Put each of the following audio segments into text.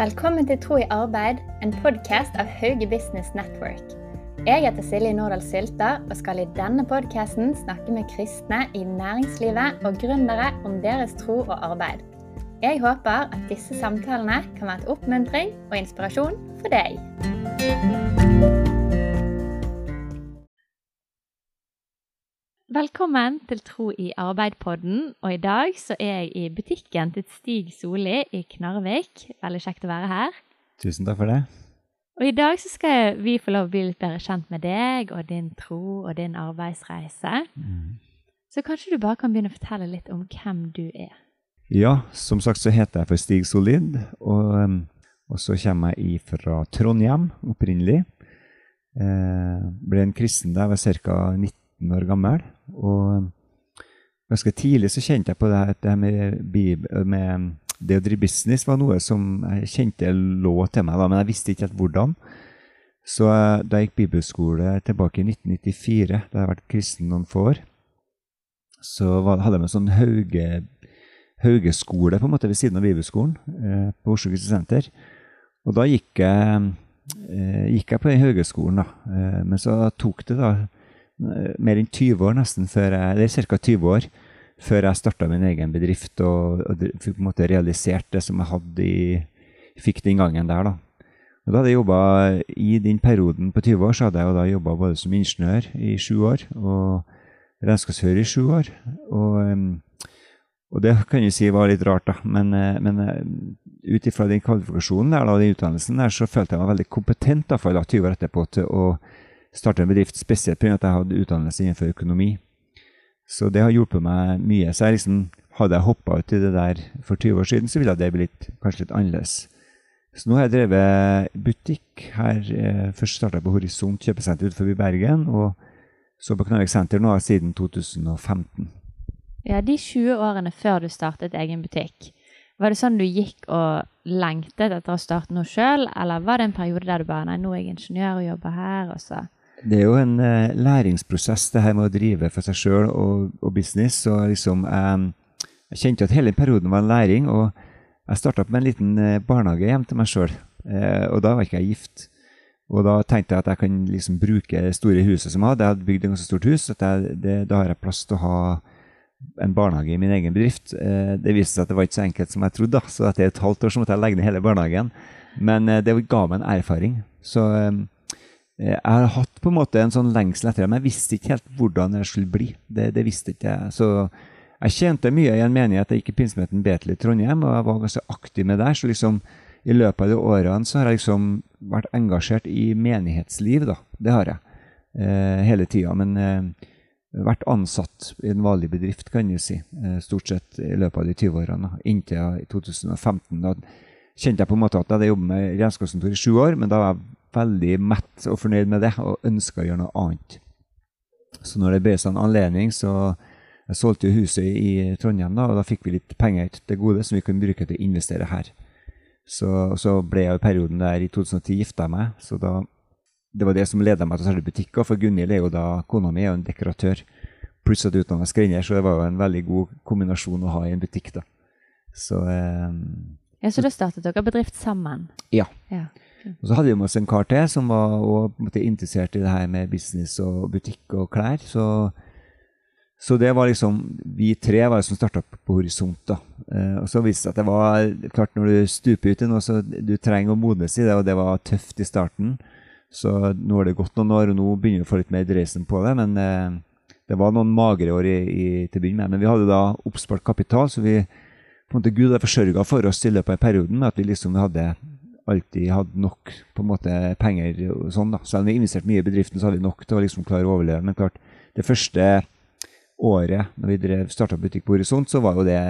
Velkommen til Tro i arbeid, en podkast av Hauge Business Network. Jeg heter Silje Nordahl Sylta og skal i denne podkasten snakke med kristne i næringslivet og gründere om deres tro og arbeid. Jeg håper at disse samtalene kan være et oppmuntring og inspirasjon for deg. Velkommen til Tro i arbeid-podden. Og i dag så er jeg i butikken til Stig Solli i Knarvik. Veldig kjekt å være her. Tusen takk for det. Og i dag så skal vi få lov å bli litt bedre kjent med deg og din tro og din arbeidsreise. Mm. Så kanskje du bare kan begynne å fortelle litt om hvem du er? Ja, som sagt så heter jeg for Stig Solid, og, um, og så kommer jeg fra Trondheim opprinnelig. Eh, ble en kristen da jeg var ca. 19 19 år gammel. Og ganske tidlig så kjente jeg på det, det med, med, det å drive business var noe som jeg kjente lå til meg, da, men jeg visste ikke helt hvordan. Så eh, da jeg gikk bibelskole tilbake i 1994, da jeg hadde vært kristen noen få år, så hadde jeg en sånn hauge, haugeskole på en måte ved siden av bibelskolen eh, på Oslo Kristensenter. Og da gikk jeg, eh, gikk jeg på den haugeskolen, da. Eh, men så tok det da Eh, mer enn 20 år nesten før jeg, eller ca. 20 år før jeg starta min egen bedrift og, og fikk på en måte realisert det som jeg hadde i, fikk den gangen der. da. Og da hadde jeg jobba I den perioden på 20 år så hadde jeg da jobba både som ingeniør i sju år og regnskapsfører i sju år. Og, og, det kan jeg si var litt rart, da. Men, eh, men eh, ut ifra den kvalifikasjonen der, da, den utdannelsen der, så følte jeg meg veldig kompetent da, for da, 20 år etterpå til å starte en bedrift, spesielt pga. at jeg hadde utdannelse innenfor økonomi. Så det har hjulpet meg mye. Så jeg liksom, hadde jeg hoppa ut i det der for 20 år siden, så ville det blitt kanskje litt annerledes. Så nå har jeg drevet butikk her. Eh, først starta jeg på Horisont kjøpesenter utenfor Bergen, og så på Knarvik senter nå siden 2015. Ja, De 20 årene før du startet egen butikk, var det sånn du gikk og lengtet etter å starte noe sjøl, eller var det en periode der du bare Nei, nå er jeg ingeniør og jobber her, og så det er jo en uh, læringsprosess, det her med å drive for seg sjøl og, og, business. Og liksom, um, jeg kjente at hele perioden var en læring. Og jeg starta med en liten uh, barnehage hjem til meg sjøl. Uh, og da var ikke jeg gift. Og da tenkte jeg at jeg kan liksom bruke det store huset som jeg hadde. Jeg hadde bygd et ganske stort hus. Det, da har jeg plass til å ha en barnehage i min egen bedrift. det viste seg at det var ikke så enkelt som jeg trodde. Da. Så etter et halvt år så måtte jeg legge ned hele barnehagen. Men det ga meg en erfaring. Så um, Eh, jeg har hatt på en måte en sånn lengsel etter det, men jeg visste ikke helt hvordan det skulle bli. Det, det visste ikke jeg. Så jeg tjente mye i en menighet. Jeg gikk i pinsemøten Betel i Trondheim, og jeg var ganske aktiv med der. Så liksom i løpet av de årene så har jeg liksom vært engasjert i menighetsliv, da. Det har jeg. Eh, hele tida. Men eh, vært ansatt i en vanlig bedrift, kan du si. Eh, stort sett i løpet av de 20 årene. Inntil 2015. Da kjente jeg på en måte at jeg hadde jobbet med regnskapskontor i sju år, men da var jeg veldig mett og fornøyd med det og ønska å gjøre noe annet. Så når det ble sånn anledning, så jeg solgte jo huset i Trondheim, da, og da fikk vi litt penger til gode som vi kunne bruke til å investere her. Så, så ble jeg i perioden der i 2010 gifta meg, så da, det var det som leda meg til å selge butikker. For Gunhild er jo da, kona mi er jo en dekoratør, pluss at utdanna skrenner, så det var jo en veldig god kombinasjon å ha i en butikk. da. Så, eh, ja, så da startet dere bedrift sammen? Ja. ja. Og så hadde vi med oss en kar til som var også, interessert i det her med business og butikk og klær. Så, så det var liksom Vi tre var det som starta på Horisont. da. Eh, og så viste det seg at det var klart når du stuper ut i noe, så du trenger å modnes i det, og det var tøft i starten. Så nå har det gått noen år, og nå begynner vi å få litt mer dreisen på det. Men eh, det var noen magre år i, i, til å begynne med. Men vi hadde da oppspart kapital, så vi på en måte Gud har forsørga for oss i løpet av perioden med at vi liksom hadde alltid hatt nok på en måte penger. og sånn da. Selv om vi investerte mye i bedriften, så hadde vi nok til å liksom klare å overleve. Men klart, det første året når vi starta butikk på Horisont, så var jo det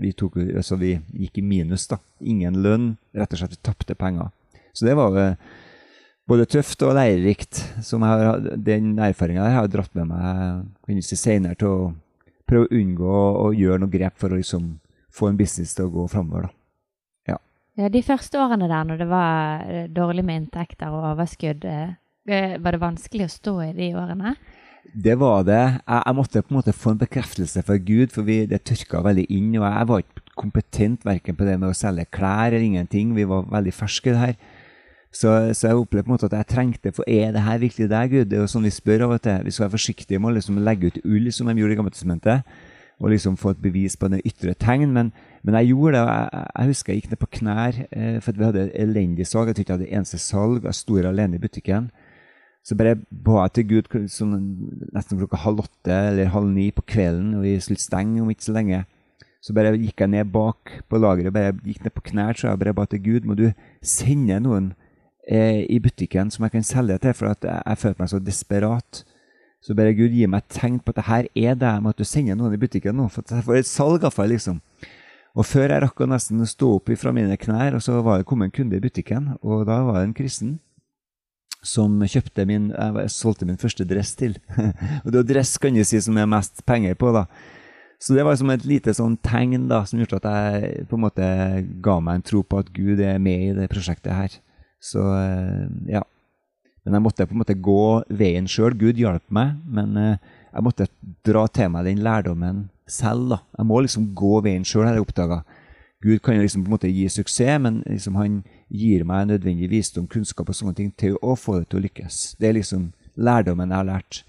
vi, tok, altså vi gikk i minus. da. Ingen lønn. Rett og slett vi tapte penger. Så det var jo både tøft og lærerikt. Som jeg har, den erfaringa har jeg dratt med meg senere til å prøve å unngå å gjøre noe grep for å liksom få en business til å gå framover. Ja, De første årene der når det var eh, dårlig med inntekter og overskudd, eh, eh, var det vanskelig å stå i de årene? Det var det. Jeg, jeg måtte på en måte få en bekreftelse fra Gud, for vi, det tørka veldig inn. Og jeg var ikke kompetent verken på det med å selge klær eller ingenting. Vi var veldig ferske i det her. Så, så, jeg opplevde på en måte at jeg trengte For er det her virkelig deg, Gud? Det er jo sånn vi spør av og til. Vi skal være forsiktige med å liksom legge ut ull, som de gjorde i Gammeltestamentet, og liksom få et bevis på det ytre tegn. Men, men jeg gjorde det. jeg, jeg, husker jeg gikk ned på knær, eh, for vi hadde elendig salg. Jeg tror ikke jeg hadde eneste salg. Jeg sto alene i butikken. Så bare ba jeg til Gud sånn, nesten klokka halv åtte eller halv ni på kvelden, og vi skulle stenge om ikke så lenge. Så bare gikk jeg ned bak på lageret, bare gikk ned på knær, så jeg bare ba til Gud må du sende noen eh, i butikken som jeg kan selge til, for at jeg, jeg følte meg så desperat. Så bare Gud, gi meg et tegn på at det her er det, med at du sender noen i butikken nå. For jeg får et salg, iallfall, liksom. Og før jeg rakk å nesten stå opp fra mine knær, og så var det kommet en kunde i butikken, og da var det en kristen som kjøpte min Jeg solgte min første dress til. og det er dress kan du si som er mest penger på, da. Så det var som et lite sånn tegn da, som gjorde at jeg på en måte ga meg en tro på at Gud er med i det prosjektet her. Så eh, ja. Men jeg måtte på en måte gå veien sjøl. Gud hjalp meg, men eh, jeg måtte dra til meg den lærdommen selv. da. Jeg må liksom gå veien sjøl, har jeg oppdaga. Gud kan jo liksom på en måte gi suksess, men liksom han gir meg nødvendig visdom, kunnskap og sånne ting til å få det til å lykkes. Det er liksom lærdommen jeg har lært.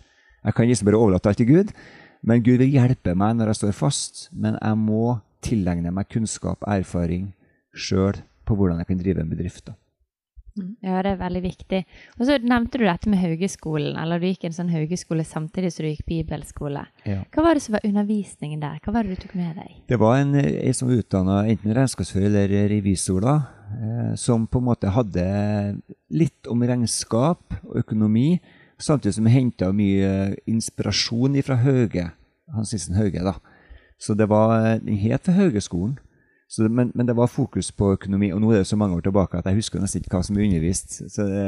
Jeg kan liksom bare overlate alt til Gud, men Gud vil hjelpe meg når jeg står fast. Men jeg må tilegne meg kunnskap og erfaring sjøl på hvordan jeg kan drive en bedrift. da. Mm. Ja, det er veldig viktig. Og så nevnte du dette med Haugeskolen. Eller du gikk en sånn Haugeskole samtidig som du gikk bibelskole. Ja. Hva var det som var undervisningen der? Hva var det du tok med deg? Det var en, en som var utdanna enten regnskapsfører eller revisor, da. Eh, som på en måte hadde litt om regnskap og økonomi, samtidig som henta mye inspirasjon fra Hauge. Hans Nissen Hauge, da. Så det var, den het Haugeskolen. Det, men, men, det var fokus på økonomi, og nå er det så mange år tilbake at jeg husker nesten ikke hva som er undervist. Så det,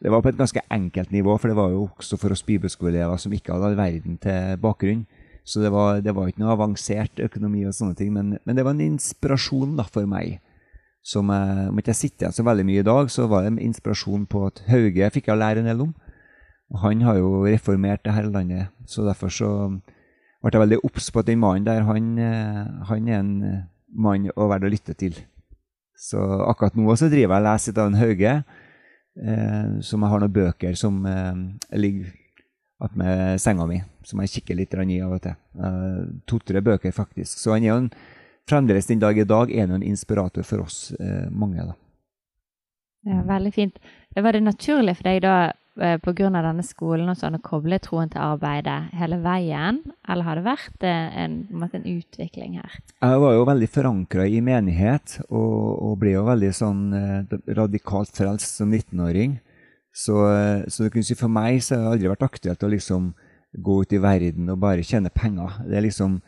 det, var på et ganske enkelt nivå, for det var jo også for oss bibelskoleelever som ikke hadde all verden til bakgrunn. Så det var, det var, ikke noe avansert økonomi og sånne ting, men, men det var en inspirasjon da, for meg. Som om ikke jeg sitter igjen så veldig mye i dag, så var det en inspirasjon på at Hauge fikk jeg lære en del om. Og han har jo reformert det her landet, så derfor så ble jeg veldig obs på at den mannen der, han, eh, han er en mann og verdt å lytte til. Så akkurat nå så driver jeg og leser av en Hauge, eh, som jeg har noen bøker som eh, ligger attmed senga mi, som jeg kikker litt i av og til. Eh, To-tre bøker, faktisk. Så han er jo en, fremdeles den dag i dag er en inspirator for oss eh, mange. da. Ja, Veldig fint. Var det naturlig for deg da pga. denne skolen og sånn, å koble troen til arbeidet hele veien? Eller har det vært eh, en, en utvikling her? Jeg var jo veldig forankra i menighet, og, og, ble jo veldig sånn eh, radikalt frelst som 19-åring. Så, så si for meg så har det aldri vært aktuelt å liksom gå ut i verden og bare tjene penger. Det er liksom,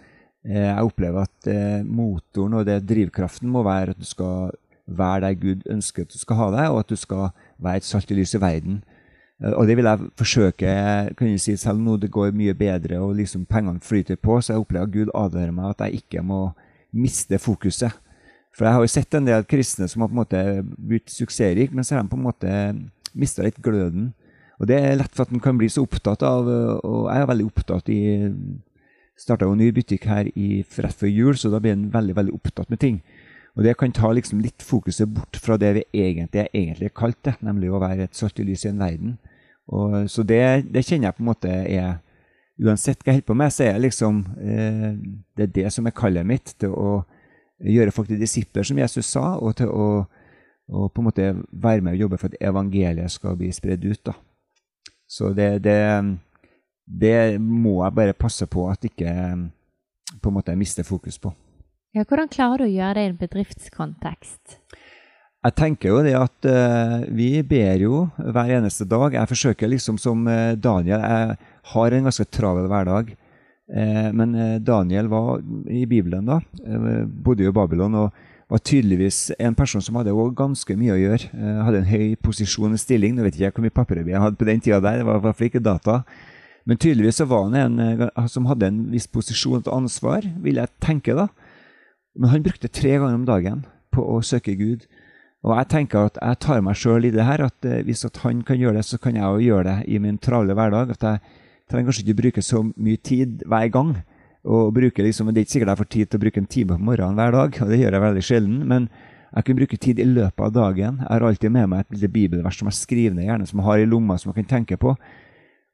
Jeg opplever at motoren og det drivkraften må være at du skal være der Gud ønsker at du skal ha deg, og at du skal være et salt i lys i verden. Eh, og det vil jeg forsøke. kan jeg si, Selv nå det går mye bedre og liksom pengene flyter på, så jeg opplever at Gud advarer meg at jeg ikke må miste fokuset. For jeg har jo sett en del kristne som har på en måte blitt suksessrike, men så har de på en måte mista litt gløden. Og det er lett for at en kan bli så opptatt av Og jeg er veldig opptatt i Starta jo en ny butikk her i, rett før jul, så da blir en veldig veldig opptatt med ting. Og det kan ta liksom litt fokuset bort fra det vi egentlig, egentlig er kalt det, nemlig å være et salt i lys i en verden. Og, så det, det, kjenner jeg på en måte er Uansett hva jeg holder på med, så er liksom, eh, det er det som er kallet mitt. Til å gjøre folk til disipler, som Jesus sa, og til å, og på en måte være med og jobbe for at evangeliet skal bli spredd ut. da. Så det, det, det må jeg bare passe på at ikke på en måte jeg mister fokus på. Ja, hvordan klarer du å gjøre det i en bedriftskontekst? Jeg tenker jo det at uh, vi ber jo hver eneste dag. Jeg forsøker liksom som uh, Daniel Jeg har en ganske travel hverdag. Uh, men Daniel var i Bibelen da, bodde jo i Babylon og var tydeligvis en person som hadde ganske mye å gjøre. hadde en høy posisjon og stilling. Nå vet ikke jeg hvor mye papirarbeid jeg hadde på den tida der. det var i hvert fall ikke data. Men tydeligvis så var han en som hadde en viss posisjon og ansvar, vil jeg tenke. da. Men han brukte tre ganger om dagen på å søke Gud. Og jeg tenker at jeg tar meg sjøl i det her. at eh, Hvis at han kan gjøre det, så kan jeg òg gjøre det i min travle hverdag. At jeg trenger kanskje ikke bruke så mye tid hver gang. Og bruke liksom, Det er ikke sikkert jeg får tid til å bruke en time på morgenen hver dag, og det gjør jeg veldig sjelden. men jeg kan bruke tid i løpet av dagen. Jeg har alltid med meg et lite bibelvers som jeg skriver ned, gjerne som jeg har i lomma, som jeg kan tenke på.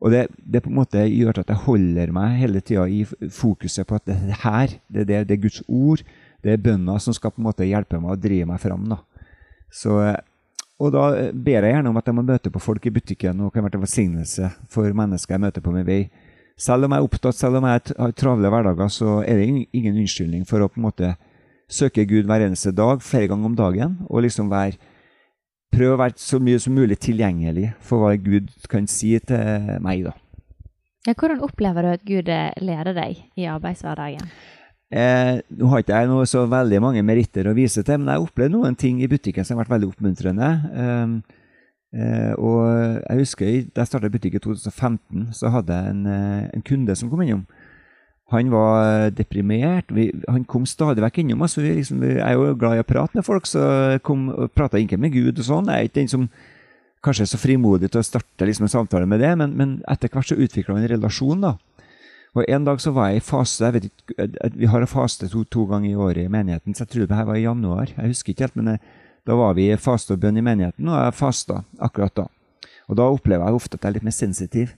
Og det, det på en måte gjør at jeg holder meg hele tida i fokuset på at det her, det, det, det er Guds ord, det er bønna som skal på en måte hjelpe meg og drive meg fram. da. Så, og da ber jeg gjerne om at jeg må møte på folk i butikken og kan være til velsignelse for mennesker jeg møter på min vei. Selv om jeg er opptatt, selv om jeg har travle hverdager, så er det ingen unnskyldning for å på en måte søke Gud hver eneste dag, flere ganger om dagen, og liksom være Prøve å være så mye som mulig tilgjengelig for hva Gud kan si til meg, da. Ja, hvordan opplever du at Gud leder deg i arbeidshverdagen? Eh, nå har ikke jeg noe så veldig mange meritter å vise til, men jeg opplevde noen ting i butikken som har vært veldig oppmuntrende. Eh, eh, og jeg husker Da jeg starta butikk i 2015, så hadde jeg en, eh, en kunde som kom innom. Han var deprimert. Vi, han kom stadig vekk innom. Vi, liksom, jeg er jo glad i å prate med folk, så kom prata ikke med Gud og sånn. Jeg er ikke den som kanskje er så frimodig til å starte liksom, en samtale med det, men, men etter hvert så utvikla han en relasjon. da. Og En dag så var jeg i fase jeg vet ikke, Vi har faste to, to, ganger i året i menigheten, så jeg tror det her var i januar. Jeg husker ikke helt, men jeg, eh, da var vi i faste og bønn i menigheten, og jeg fasta akkurat da. Og da opplever jeg ofte at jeg er litt mer sensitiv.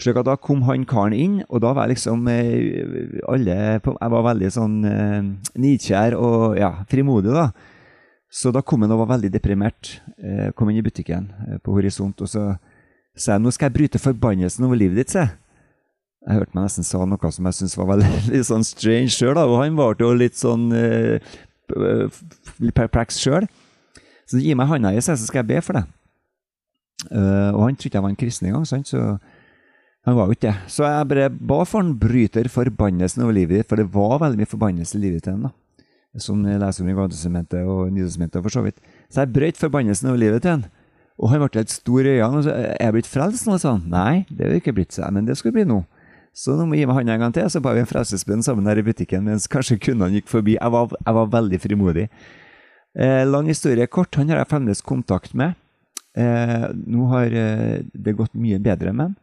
Slik at Da kom han karen inn, og da var jeg liksom eh, alle Jeg var veldig sånn eh, nidkjær og ja, frimodig, da. Så da kom han og var veldig deprimert. Eh, kom inn i butikken eh, på Horisont, og så sa jeg nå skal jeg bryte forbannelsen over livet ditt, se. Jeg hørte meg nesten sa noe som jeg syntes var veldig litt sånn strange sjøl, og han ble jo litt sånn eh, perpleks sjøl. Så gi meg handa i, så skal jeg be for deg. Uh, og han trodde jeg var en kristen engang, så han var jo ikke det. Så jeg bare ba for han bryter forbannelsen over livet ditt, for det var veldig mye forbannelse i livet til han. da. Som jeg leser om i Gamletestamentet og Nytestamentet, for så vidt. Så jeg brøt forbannelsen over livet til han. Og han ble helt stor i øynene. og så, Er jeg blitt frelst nå? sa han. Nei, det er jo ikke blitt, seg, men det skal bli nå. Så nå må jeg gi meg hånda en gang til. Så ba vi en frelsesbønn sammen her i butikken mens kanskje kundene gikk forbi. Jeg var, jeg var veldig frimodig. Eh, lang historie kort. Han har jeg fremdeles kontakt med. Eh, nå har eh, det gått mye bedre med han.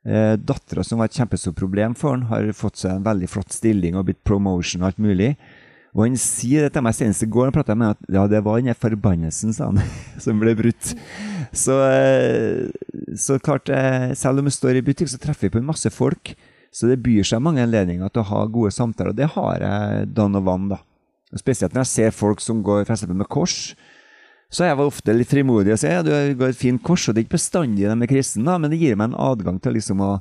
Eh, Dattera, som var et kjempestort problem for han, har fått seg en veldig flott stilling og blitt promotion og alt mulig. Og han sier det til meg senest i går, han prata med at ja, det var den forbannelsen sa han, som ble brutt. Så, eh, så klart, eh, selv om vi står i butikk, så treffer vi på masse folk. Så det byr seg mange anledninger til å ha gode samtaler, og det har jeg dann og vann. da. Spesielt når jeg ser folk som går for med kors så jeg var ofte litt frimodig og sa ja, du går et fint kors, og det er ikke bestandig de er kristne, men det gir meg en adgang til liksom å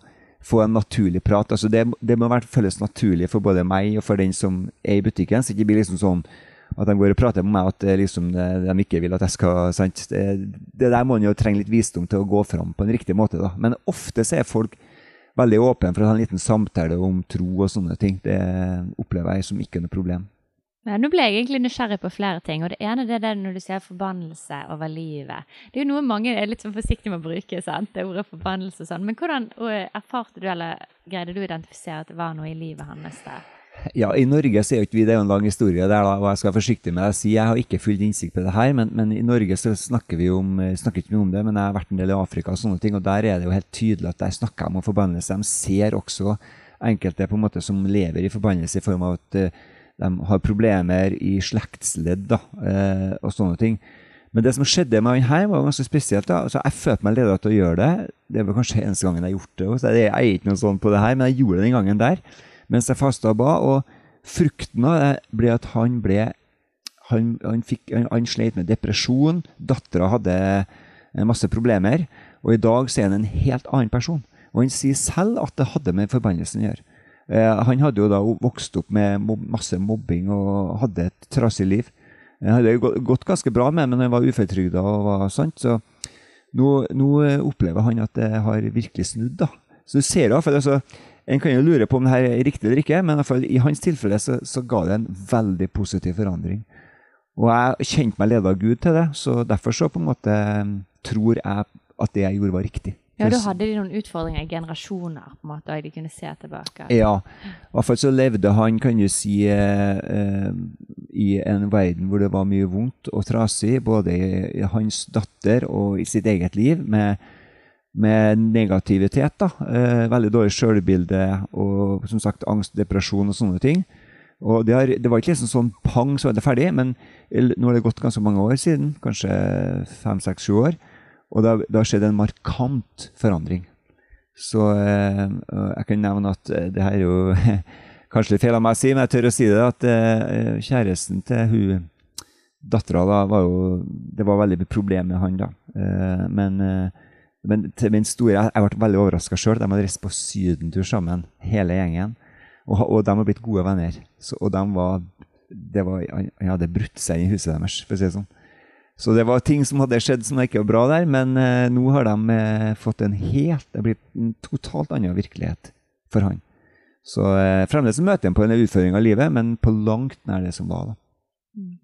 få en naturlig prat. Altså det, det må være, føles naturlig for både meg og for den som er i butikken, så det ikke blir liksom sånn at de går og prater med meg at liksom, de ikke vil at jeg skal sant? Det, det der må man jo trenge litt visdom til å gå fram på en riktig måte. da. Men ofte så er folk veldig åpen for å ha en liten samtale om tro og sånne ting. Det opplever jeg som ikke noe problem. Ja, nå ble jeg egentlig nysgjerrig på flere ting. og Det ene det er det når du sier forbannelse over livet. Det er jo noe mange er litt sånn forsiktige med å bruke, sant? det ordet forbannelse og sånn. Men hvordan erfarte du, eller greide du å identifisere at det var noe i livet hans der? Ja, I Norge så er jo ikke vi, det er jo en lang historie der, da, og jeg skal være forsiktig med å si jeg har ikke full innsikt på det her, men, men, i Norge så snakker vi om, snakker ikke om det, men jeg har vært en del i Afrika og sånne ting, og der er det jo helt tydelig at der snakker de om forbannelse. De ser også enkelte på en måte som lever i forbannelse i form av at de har problemer i slektsledd da, eh, og sånne ting. Men det som skjedde med han her, var ganske spesielt. da. Altså, jeg følte meg leda til å gjøre det. Det var kanskje eneste gangen jeg gjort det. Så jeg er ikke noe sånn på det her, men jeg gjorde det den gangen der. Mens jeg fasta og ba. Og frukten av det ble at han ble Han, han, fikk, han, han sleit med depresjon. Dattera hadde masse problemer. Og i dag så er han en helt annen person. Og han sier selv at det hadde med forbannelsen å gjøre. Eh, han hadde jo da vokst opp med masse mobbing og hadde et trasig liv. Han hadde gått ganske bra med men han var uføretrygda og var sant. Så nå, nå, opplever han at det har virkelig snudd. da. Så du ser iallfall altså, En kan jo lure på om det her er riktig eller ikke, men i, fall, i hans tilfelle så, så ga det en veldig positiv forandring. Og jeg kjente meg ledet av Gud til det, så derfor så på en måte tror jeg at det jeg gjorde, var riktig. Ja, da hadde de noen utfordringer i generasjoner på en måte, og de kunne se tilbake. Ja, i hvert fall så levde han, kan du si, eh, eh, i en verden hvor det var mye vondt og trasig, både i, i hans datter og i sitt eget liv, med med negativitet. da, eh, Veldig dårlig sjølbilde og som sagt angst, depresjon og sånne ting. Og det, har, det var ikke liksom sånn pang, så er det ferdig, men nå har det gått ganske mange år siden, kanskje fem, seks, sju år, og det har, det har skjedd en markant forandring. Så eh, jeg kan nevne at eh, det her er jo kanskje litt feil av meg å si, men jeg tør å si det, at eh, kjæresten til hun dattera da var jo Det var veldig problem med han, da. Eh, men, eh, men til min store Jeg, jeg ble veldig overraska sjøl. De hadde reist på sydentur sammen, hele gjengen. Og, og de har blitt gode venner. Så, og de var, det var Han hadde brutt seg i huset deres, for å si det sånn. Så det var ting som hadde skjedd som ikke var bra der, men eh, nå har de eh, fått en helt Det er blitt en totalt annen virkelighet for han. Så eh, fremdeles møter han på en utfordring av livet, men på langt nær det som var. da. Mm.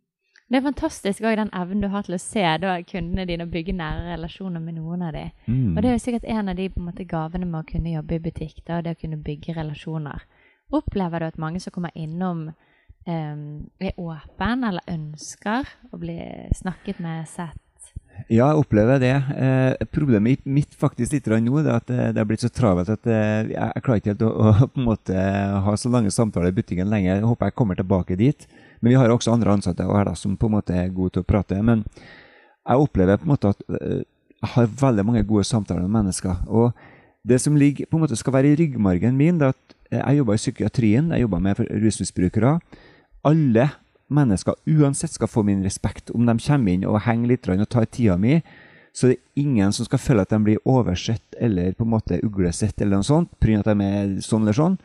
Det er fantastisk òg den evnen du har til å se da, kundene dine og bygge nære relasjoner med noen av dem. Mm. Og det er jo sikkert en av de på en måte, gavene med å kunne jobbe i butikk, da, det å kunne bygge relasjoner. Opplever du at mange som kommer innom um, er åpen eller ønsker å bli snakket med, sett? Ja, jeg opplever det. Eh, problemet mitt faktisk litt nå er at det, har er blitt så travelt at eh, jeg, jeg klarer ikke helt å, å, på en måte ha så lange samtaler i butikken lenger. Jeg håper jeg kommer tilbake dit. Men vi har også andre ansatte her da, som på en måte er gode til å prate. Men jeg opplever på en måte at eh, jeg har veldig mange gode samtaler med mennesker. Og det som ligger, på en måte skal være i ryggmargen min, det er at eh, jeg jobber i psykiatrien. Jeg jobber med rusmisbrukere alle mennesker uansett skal få min respekt. Om de kommer inn og henger litt og tar tida mi, så det er ingen som skal føle at de blir oversett eller på en måte uglesett eller noe sånt pga. at de er sånn eller sånn.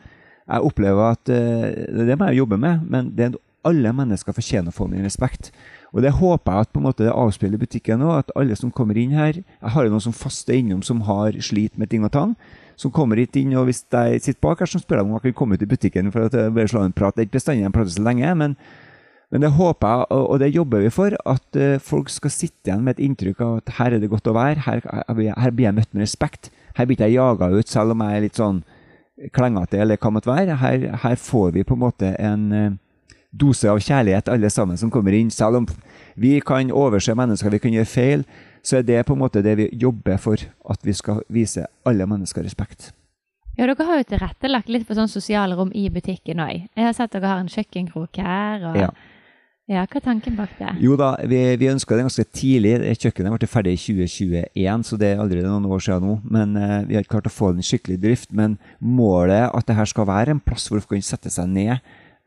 Jeg opplever at Det er Det jeg jobber med, men det er alle mennesker fortjener å få min respekt. Og det håper jeg at på en måte det avspeiler butikken nå, at alle som kommer inn her Jeg har jo noen som faster innom som har slit med ting og tang som kommer hit inn, og hvis jeg sitter bak her, så spør de om jeg kan komme ut i butikken for å bare slå en prat. Det er ikke bestandig de prater så lenge, men, men, det håper jeg, og det jobber vi for, at uh, folk skal sitte igjen med et inntrykk av at her er det godt å være, her, her blir jeg møtt med respekt. Her blir ikke jeg jaga ut selv om jeg er litt sånn klengete eller hva måtte være. Her, her, får vi på en måte en uh, dose av kjærlighet, alle sammen som kommer inn. Selv om vi kan overse mennesker, vi kan gjøre feil, så er det på en måte det vi jobber for, at vi skal vise alle mennesker respekt. Ja, Dere har jo tilrettelagt litt for sånn sosiale rom i butikken òg. Jeg har sett dere har en kjøkkenkrok her. og... Ja. Ja, Hva er tanken bak det? Jo da, Vi, vi ønska det ganske tidlig. Kjøkkenet ble ferdig i 2021, så det er allerede noen år siden nå. Men uh, Vi har ikke klart å få den skikkelig drift. Men målet at det her skal være en plass hvor folk kan sette seg ned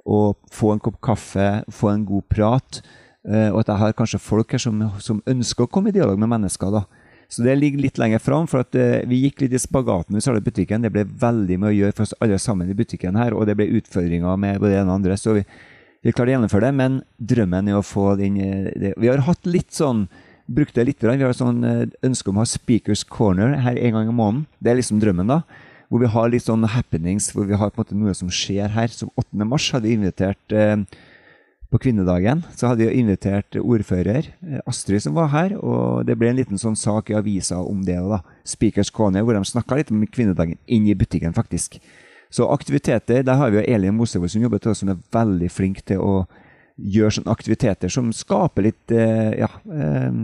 og få en kopp kaffe, få en god prat. Uh, og at jeg har kanskje folk her som, som, ønsker å komme i dialog med mennesker. da. Så det ligger litt lenger fram, for at uh, vi gikk litt i spagaten i butikken. Det ble veldig mye å gjøre for oss alle sammen i butikken her, og det ble utfordringer med både det ene og andre. Så vi, vi klarte å gjennomføre det, men drømmen er å få den eh. Vi har hatt litt sånn Brukte litt. Vi har sånn ønske om å ha Speakers Corner her en gang i måneden. Det er liksom drømmen, da. Hvor vi har litt sånn happenings, hvor vi har på en måte noe som skjer her. Som 8. mars hadde vi invitert uh, på kvinnedagen så hadde vi invitert ordfører eh, Astrid som var her, og det ble en liten sånn sak i avisa om det. da, Speakers Corner, hvor de snakka litt om kvinnedagen inn i butikken, faktisk. Så aktiviteter, der har vi jo Elin Mosevold som jobber til oss, som er veldig flink til å gjøre sånne aktiviteter som skaper litt eh, ja, eh,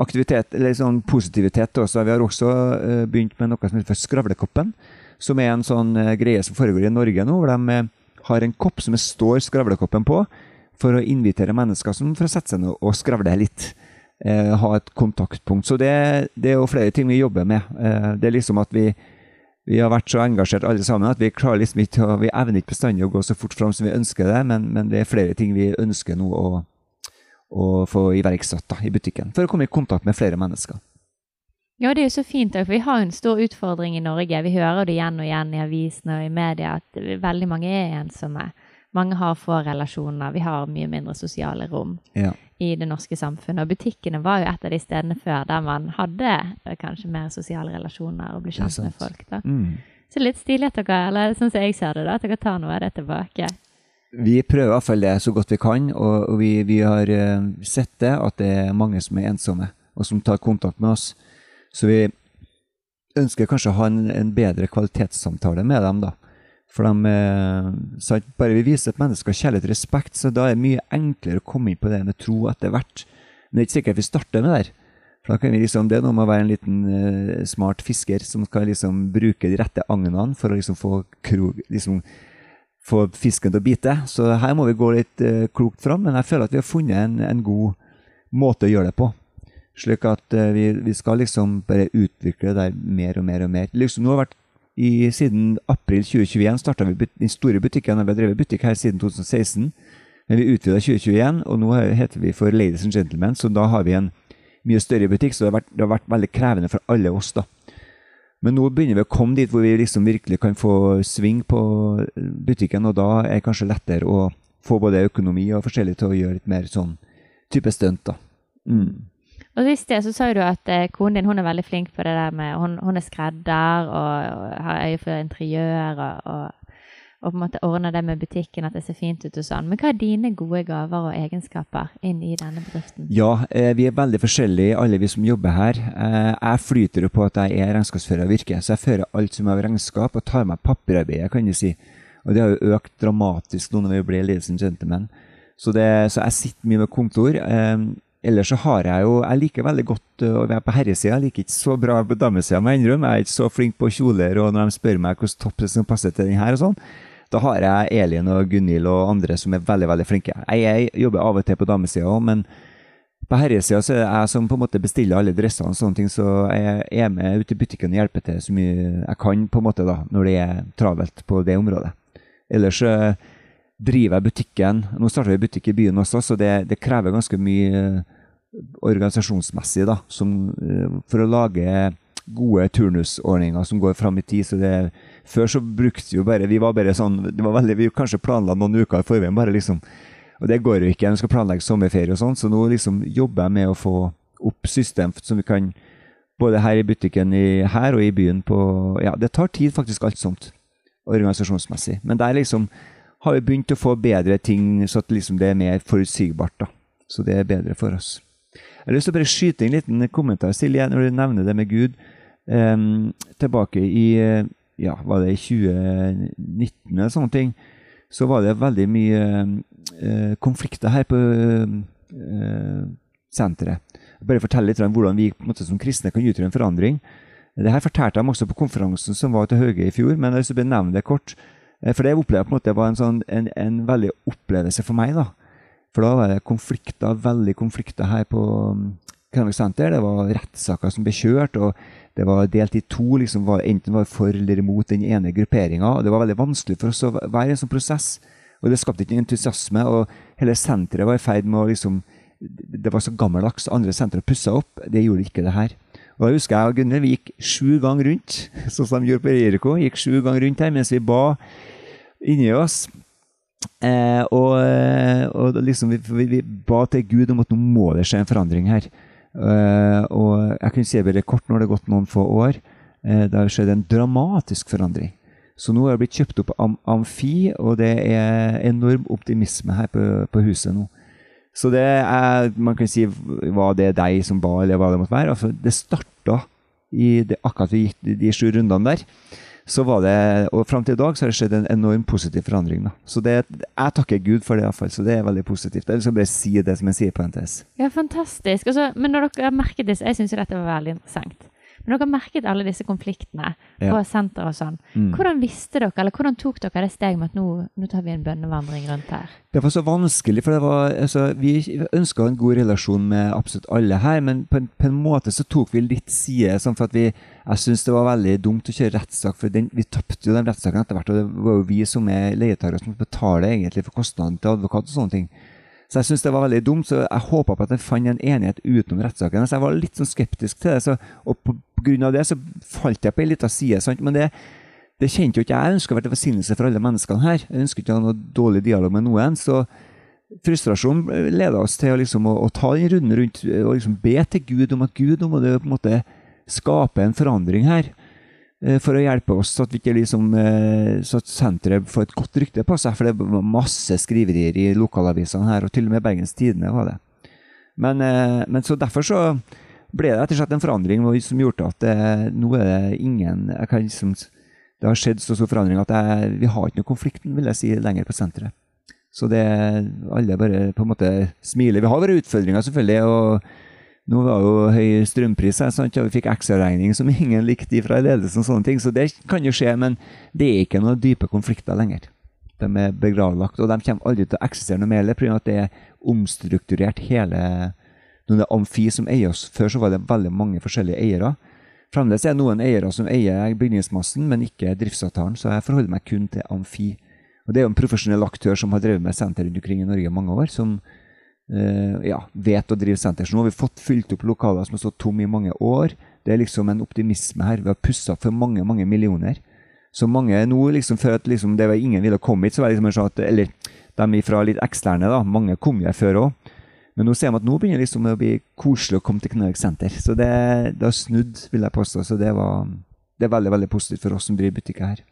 aktivitet, eller sånn positivitet også. Vi har også eh, begynt med noe som heter Skravlekoppen, som er en sånn eh, greie som foregår i Norge nå, hvor de eh, har en kopp som det står Skravlekoppen på for å invitere mennesker som for å sette seg ned og skravle litt. Eh, ha et kontaktpunkt. Så det, det, er jo flere ting vi jobber med. Eh, det er liksom at vi, vi har vært så engasjert alle sammen at vi klarer liksom ikke vi evner ikke bestandig å gå så fort fram som vi ønsker det, men, men det er flere ting vi ønsker nå å, å få iverksatt da, i butikken. For å komme i kontakt med flere mennesker. Ja, det er jo så fint, for vi har en stor utfordring i Norge. Vi hører det igjen og igjen i avisene og i media at veldig mange er ensomme. Mange har få relasjoner. Vi har mye mindre sosiale rom ja. i det norske samfunnet. Og butikkene var jo et av de stedene før der man hadde eh, kanskje mer sosiale relasjoner og ble kjent med folk. da. Mm. Så litt stilig at dere, eller sånn som jeg ser det, da, at dere tar noe av det tilbake. Vi prøver hvert fall det så godt vi kan, og vi, vi har uh, sett det at det er mange som er ensomme, og som tar kontakt med oss. Så vi ønsker kanskje å ha en, en bedre kvalitetssamtale med dem, da. For de, eh, bare vi viser et menneske kjærlighet og respekt, så da er det mye enklere å komme inn på det med tro etter hvert. Men det er ikke sikkert vi starter med det. For da kan vi liksom, Det er noe med å være en liten uh, smart fisker som skal liksom bruke de rette agnene for å liksom få, krog, liksom, få fisken til å bite. Så her må vi gå litt uh, klokt fram, men jeg føler at vi har funnet en, en god måte å gjøre det på. Slik at uh, vi, vi, skal liksom bare utvikle det der mer og mer og mer. Liksom, nå har vært i, Siden april 2021 starta vi den store butikken. Vi har drevet butikk her siden 2016. Men vi utvida 2021, og nå heter vi for Ladies and Gentlemen, så da har vi en mye større butikk, så det har, vært, det har vært veldig krevende for alle oss. da. Men nå begynner vi å komme dit hvor vi liksom virkelig kan få sving på butikken, og da er det kanskje lettere å få både økonomi og forskjellig til å gjøre litt mer sånn type stunt. da. Mm. Og i sted så sa du at eh, konen din hun er veldig flink på det der med Hun, hun er skredder og, og har øye for interiør og, og og på en måte ordne det med butikken, at det ser fint ut og sånn. Men hva er dine gode gaver og egenskaper inn i denne bedriften? Ja, eh, vi er veldig forskjellige, alle vi som jobber her. Eh, jeg flyter jo på at jeg er regnskapsfører av virker, så jeg fører alt som er av regnskap, og tar meg papirarbeidet, kan du si. Og det har jo økt dramatisk nå når vi ble and gentlemen. Så, det, så jeg sitter mye med kontor. Eh, ellers så har jeg jo Jeg liker veldig godt å være på herresida. Jeg liker ikke så bra på damesida, må jeg innrømme. Jeg er ikke så flink på kjoler, og når de spør meg hvilken topp som passer til den her og sånn, da har jeg Elin og Gunhild og andre som er veldig veldig flinke. Jeg, jeg jobber av og til på damesida òg, men på herresida så er det jeg som på en måte bestiller alle dressene og sånne ting, så jeg er med ute i butikken og hjelper til så mye jeg kan på en måte da, når det er travelt på det området. Ellers driver jeg butikken. Nå starter vi butikk i byen også, så det, det krever ganske mye organisasjonsmessig da, som, uh, for å lage gode turnusordninger som går fram i tid. så det før så brukte vi jo bare Vi var bare sånn det var veldig, Vi kanskje planla noen uker i forveien, bare liksom. Og det går jo ikke. Vi skal planlegge sommerferie og sånn, så nå liksom jobber jeg med å få opp system som vi kan Både her i butikken i, her og i byen på Ja, det tar tid, faktisk, alt sånt. Organisasjonsmessig. Men der liksom har vi begynt å få bedre ting, så at liksom det er mer forutsigbart. da. Så det er bedre for oss. Jeg har lyst til å bare skyte inn en liten kommentar, Silje, når du nevner det med Gud. Um, tilbake i ja, var det i 2019 eller sånne ting, så var det veldig mye eh, konflikter her på eh, senteret. Bare fortelle litt om hvordan vi måte, som kristne kan utgjøre en forandring. Det her fortalte de også på konferansen som var til Høge i fjor, men jeg vil benevne det kort. Eh, for det jeg opplevde på en måte var en, sånn, en, en veldig opplevelse for meg. da. For da var det konflikter, veldig konflikter her på Kranek senter. Det var rettssaker som ble kjørt. og det var delt i to. liksom var, Enten var for eller imot den ene grupperinga. Det var veldig vanskelig for oss å være i en sånn prosess. Og det skapte ikke entusiasme. Og hele senteret var i ferd med å liksom Det var så gammeldags. Andre sentre pussa opp. Det gjorde ikke det her. Og da husker jeg og Gunnhild gikk sju ganger rundt, sånn som de gjorde på Jericho. Gikk sju ganger rundt her mens vi ba inni oss. Eh, og, og liksom vi, vi, vi, ba til Gud om at nå må det skje en forandring her. Uh, og jeg kunne si bare kort, det har gått noen få år, uh, det har skjedd en dramatisk forandring. Så nå har det blitt kjøpt opp am Amfi, og det er enorm optimisme her på, på huset nå. Så det er, man kan si var det deg som ba, eller hva det måtte være. Altså, det starta i det, akkurat de, de sju rundene der så var det, og Fram til i dag så har det skjedd en enorm positiv forandring. da. Så det, Jeg takker Gud for det, i hvert fall, så det er veldig positivt. Jeg skal bare si det som jeg sier på NTS. Ja, fantastisk. Altså, men når dere merket det, jeg syns dette var veldig interessant. Men dere har merket alle disse konfliktene på ja. senter og sånn. Mm. Hvordan visste dere, eller hvordan tok dere det steget med at nå, nå, tar vi en bønnevandring rundt her? Det var så vanskelig, for det var, altså, vi ønska en god relasjon med absolutt alle her, men på en, på en måte så tok vi litt side. sånn for at vi, Jeg syns det var veldig dumt å kjøre rettssak, for den, vi tapte jo den rettssaken etter hvert. Og det var jo vi som er leietakere som betaler egentlig for kostnadene til advokat og sånne ting. Så jeg syns det var veldig dumt, så jeg håpa på at jeg fant en enighet utenom rettssaken. Så jeg var litt sånn skeptisk til det, så, og på grunn av det så falt jeg på ei lita side. Sant? Men det, det kjente jo ikke jeg. Jeg ønska å være til velsignelse for alle menneskene her. Jeg ønsker ikke å ha noe dårlig dialog med noen. Så frustrasjonen leda oss til å, liksom, å, å ta den runden rundt og liksom be til Gud om at Gud, nå må det skape en forandring her. Eh, for å hjelpe oss, så at, liksom, eh, så at senteret får et godt rykte på seg. For det var masse skriverier i lokalavisene her, og til og med Bergens Tidende var det. Men, eh, men så derfor så ble det rett og slett en forandring som gjorde at det, nå er det ingen liksom, Det har skjedd så stor forandring at jeg, vi har ikke noe konflikten, vil jeg si, lenger på senteret. Så det alle bare på en måte smiler. Vi har våre utfordringer, selvfølgelig. og Nå var jo høy strømpris, sant? og vi fikk ekstraregning som ingen likte fra ledelsen. og sånne ting, Så det kan jo skje, men det er ikke noen dype konflikter lenger. De er begravlagt, og de kommer aldri til å eksistere noe mer pga. at det er omstrukturert hele Når det er Amfi som eier oss. Før så var det veldig mange forskjellige eiere. Fremdeles er det noen eiere som eier bygningsmassen, men ikke driftsavtalen, så jeg forholder meg kun til Amfi. Og Det er jo en profesjonell aktør som har drevet med senter rundt omkring i Norge i mange år, som ja, vet å drive senter. Så nå har vi fått fylt opp lokaler som har stått tomme i mange år. Det er liksom en optimisme her. Vi har pussa for mange, mange millioner. Så mange nå, liksom, før at liksom, det var ingen ville komme hit, så var det liksom sånn at Eller de fra litt eksterne, da. Mange kom jo før òg. Men nå ser vi at nå begynner liksom å bli koselig å komme til Knarvik senter. Så det, det har snudd, vil jeg påstå. Så det, var, det er veldig veldig positivt for oss som driver butikker her.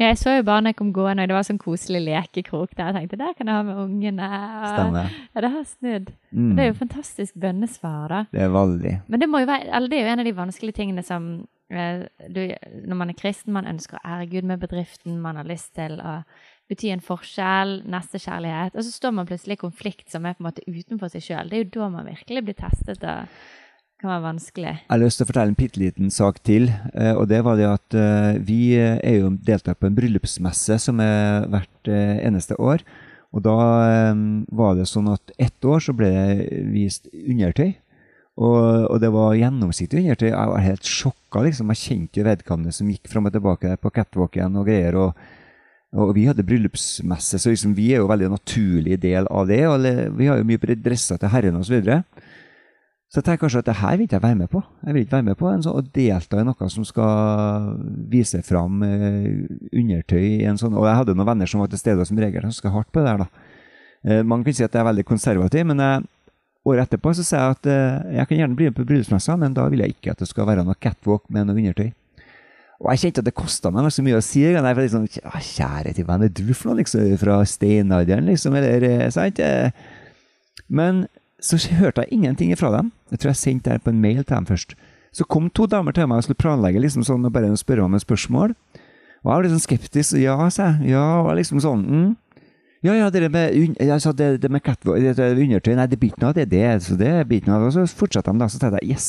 Jeg så jo barna kom gående, og det var sånn koselig lekekrok der. Jeg tenkte der kan jeg ha med ungene. Stemmer. Ja, det har snudd. Mm. Det er jo fantastisk bønnesvar, da. Det er veldig. Men det, være, eller det er jo en av de vanskelige tingene som eh, du, Når man er kristen, man ønsker å ære Gud med bedriften, man har lyst til å bety en forskjell, nestekjærlighet, og så står man plutselig i konflikt som er på en måte utenfor seg sjøl. Det er jo da man virkelig blir testet. og kan være vanskelig. Jeg har lyst til å fortelle en bitte liten sak til. Eh, og det var det at eh, Vi er jo deltatt på en bryllupsmesse som er hvert eh, eneste år. Og da var det sånn at ett år så ble det vist undertøy. Og, og det var gjennomsiktig undertøy. Jeg var helt sjokka. liksom. Jeg kjente jo vedkommende som gikk fram og tilbake på catwalken og greier. og og vi hadde bryllupsmesse, så liksom vi er jo veldig naturlig del av det. og Vi har jo mye dresser til herrene osv. Så jeg tenker kanskje at det her vil jeg være med på. Jeg vil ikke være med på en sånn, å delta i noe som skal vise fram eh, undertøy i en sånn Og jeg hadde noen venner som var til stede som regel ganske hardt på det der. da. Eh, man kan si at jeg er veldig konservativ, men jeg, året etterpå så sier jeg at eh, jeg kan gjerne bli med på bryllupsmessa, men da vil jeg ikke at det skal være noe catwalk med noe undertøy. Og jeg kjente at det kosta meg så mye å si. Jeg var liksom, Kjære til hvem er du for noe, liksom? Fra steinalderen, liksom? Eller, sant? Men så hørte jeg ingenting fra dem. Jeg tror jeg sendte det på en mail til dem først. Så kom to damer til meg og skulle planlegge liksom sånn, og bare spørre om et spørsmål. Og jeg var litt sånn skeptisk. Ja, sa jeg. Ja, og liksom sånn mm. Ja, ja, det med, sa det, det med catwalk, det, det undertøy Nei, det blir ikke noe av det. det så det blir noe Og så fortsatte de, da. Så tenkte jeg yes.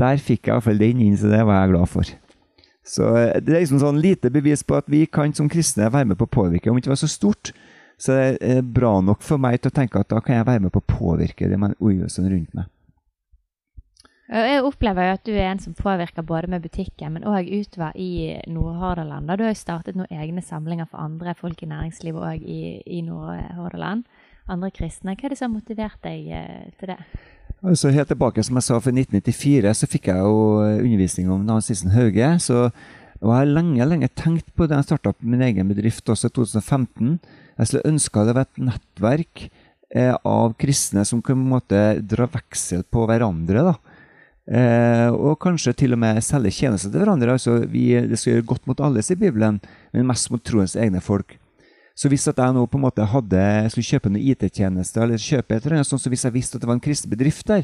Der fikk jeg iallfall den inn, så det var jeg glad for. Så eh, det er liksom sånn lite bevis på at vi kan som kristne være med på å påvirke. Om det ikke var så stort, så det er bra nok for meg til å tenke at da kan jeg være med på å påvirke det omgivelsene rundt meg. Jeg opplever jo at du er en som påvirker både med butikken, men òg utover i Nord-Hordaland. Du har jo startet noen egne samlinger for andre folk i næringslivet òg i, i Nord-Hordaland. Andre kristne. Hva er det som har motivert deg eh, til det? Altså Helt tilbake, som jeg sa, for 1994 så fikk jeg jo undervisning om nazisten Hauge. så og jeg har lenge lenge tenkt på det. Jeg starta min egen bedrift også i 2015. Jeg skulle ønske det var et nettverk eh, av kristne som kunne på en måte dra veksel på hverandre. da. Eh, og kanskje til og med selge tjenester til hverandre. altså vi, Det skal gjøre godt mot alle, sier Bibelen, men mest mot troens egne folk. Så hvis at jeg nå på en måte hadde, skulle kjøpe noen IT-tjenester, eller kjøpe et eller annet sånn, så hvis jeg visste at det var en kristen bedrift der,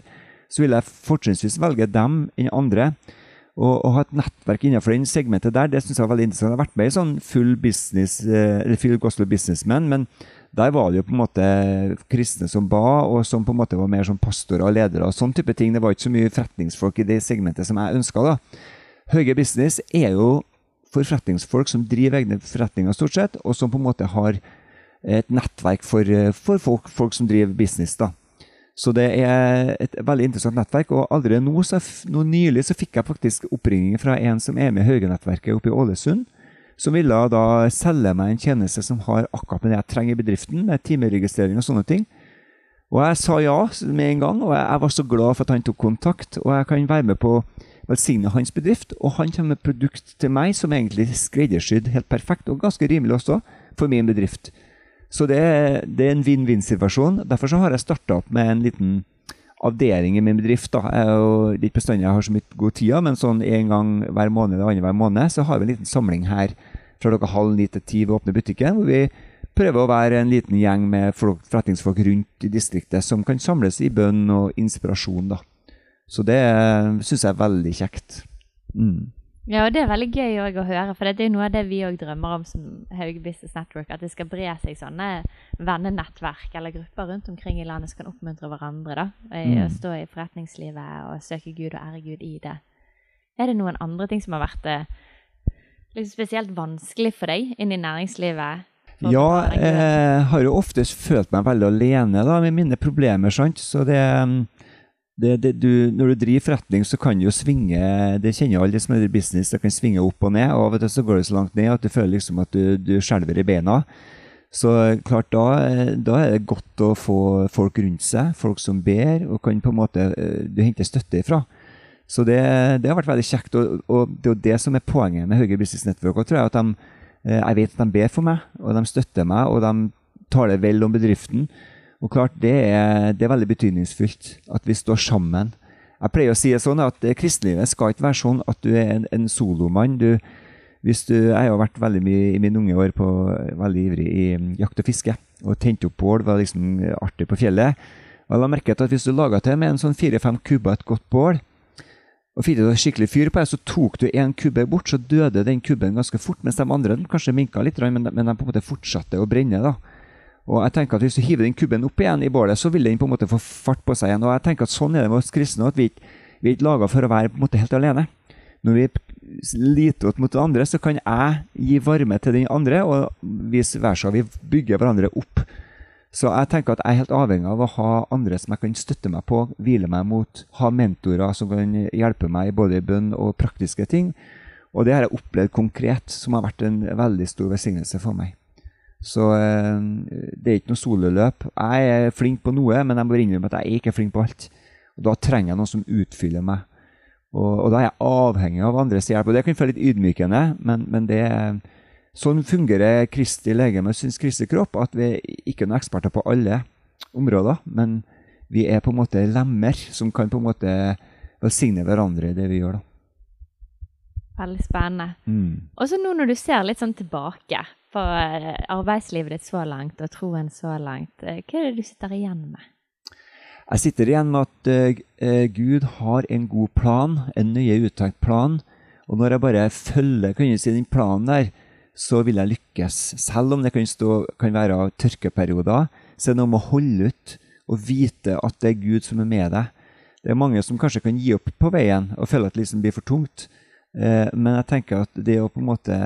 så ville jeg fortrinnsvis velge dem enn andre. Og å ha et nettverk innenfor den segmentet der, det syns jeg var veldig interessant. Jeg har vært med i sånn full business, eh, eller full gospel businessman, men der var det jo på en måte kristne som ba, og som på en måte var mer som pastorer og ledere og sånn type ting. Det var ikke så mye forretningsfolk i det segmentet som jeg ønska, da. Høye Business er jo for forretningsfolk som driver egne forretninger, stort sett, og som på en måte har et nettverk for, eh, for folk, folk som driver business. da. Så det er et veldig interessant nettverk. Og allerede nå, så, nå nylig så fikk jeg faktisk oppringning fra en som er med i Hauge-nettverket oppe i Ålesund. Som ville da selge meg en tjeneste som har akkurat det jeg trenger i bedriften, med timeregistrering og sånne ting. Og jeg sa ja med en gang, og jeg var så glad for at han tok kontakt. Og jeg kan være med på å velsigne hans bedrift, og han kommer med produkt til meg som egentlig er skreddersydd helt perfekt, og ganske rimelig også, for min bedrift. Så det, det er en vinn-vinn-situasjon. Derfor så har jeg starta opp med en liten avdeling i min bedrift. da. Jo ikke bestandig jeg har så mye god tid, men sånn en gang hver måned eller annenhver måned så har vi en liten samling her fra klokka halv ni til ti ved åpne butikken. hvor vi prøver å være en liten gjeng med folk, forretningsfolk rundt i distriktet som kan samles i bønn og inspirasjon. da. Så det syns jeg er veldig kjekt. Mm. Ja, og det er veldig gøy å høre, for det er jo noe av det vi òg drømmer om som Haug Business Network. At det skal bre seg sånne vennenettverk eller grupper rundt omkring i landet som kan oppmuntre hverandre da, i å Mm. stå i forretningslivet og søke Gud og ære Gud i det. Er det noen andre ting som har vært eh, liksom spesielt vanskelig for deg inn i næringslivet? Ja, jeg har jo oftest følt meg veldig alene da, med mine problemer. sant? Så det, det, det du, Når du driver forretning, så kan du jo svinge Det kjenner alle som i business, det kan svinge opp og ned. og Av og til så går det så langt ned at du føler liksom at du, du skjelver i beina. Så klart, da, da er det godt å få folk rundt seg, folk som ber, og kan på en måte eh, du henter støtte ifra. Så det, det har vært veldig kjekt, og, og det er jo det som er poenget med Høyre Business Network. Og tror jeg at de, eh, jeg vet at de ber for meg, og de støtter meg, og de taler vel om bedriften. Og klart, det er, det er veldig betydningsfullt at vi står sammen. Jeg pleier å si det sånn at kristelivet skal ikke være sånn at du er en, en solomann. Du, hvis du, jeg har vært veldig mye i mine unge år på, veldig ivrig i mm, jakt og fiske. Og tente opp bål var liksom artig på fjellet. Og jeg la merke til at hvis du laga til med en sånn fire-fem kubber et godt bål, og fikk du skikkelig fyr på det, så tok du en kubbe bort, så døde den kubben ganske fort. Mens de andre den kanskje minka litt, men de, men de på en måte fortsatte å brenne. da. Og jeg tenker at Hvis du hiver den kubben opp igjen i bålet, så vil den på en måte få fart på seg igjen. Og jeg tenker at Sånn er det med oss kristne, at vi, vi er ikke laga for å være på en måte helt alene. Når vi liter opp mot det andre, så kan jeg gi varme til den andre, og vice versa. Vi bygger hverandre opp. Så jeg tenker at jeg er helt avhengig av å ha andre som jeg kan støtte meg på, hvile meg mot, ha mentorer som kan hjelpe meg både i bønn og praktiske ting. Og det har jeg opplevd konkret, som har vært en veldig stor velsignelse for meg. Så eh, det er ikke noe sololøp. Jeg er flink på noe, men jeg må innrømme at jeg er ikke flink på alt. Og da trenger jeg noen som utfyller meg. Og, og da er jeg avhengig av andres hjelp. Og det kan føles litt ydmykende, men, men det Sånn fungerer Kristi legeme, syns Kristi kropp, at vi ikke er noen eksperter på alle områder, men vi er på en måte lemmer som kan på en måte velsigne hverandre i det vi gjør. da. Veldig spennende. Mm. Og så nå når du ser litt sånn tilbake på eh, arbeidslivet ditt så langt, og troen så langt, eh, hva er det du sitter igjen med? Jeg sitter igjen med at uh, Gud har en god plan, en nøye uttenkt plan. Og når jeg bare følger kan jeg si, den planen der, så vil jeg lykkes. Selv om det kan, stå, kan være tørkeperioder, så er det noe med å holde ut og vite at det er Gud som er med deg. Det er mange som kanskje kan gi opp på veien og føle at det liksom blir for tungt. Men jeg tenker at det å på en måte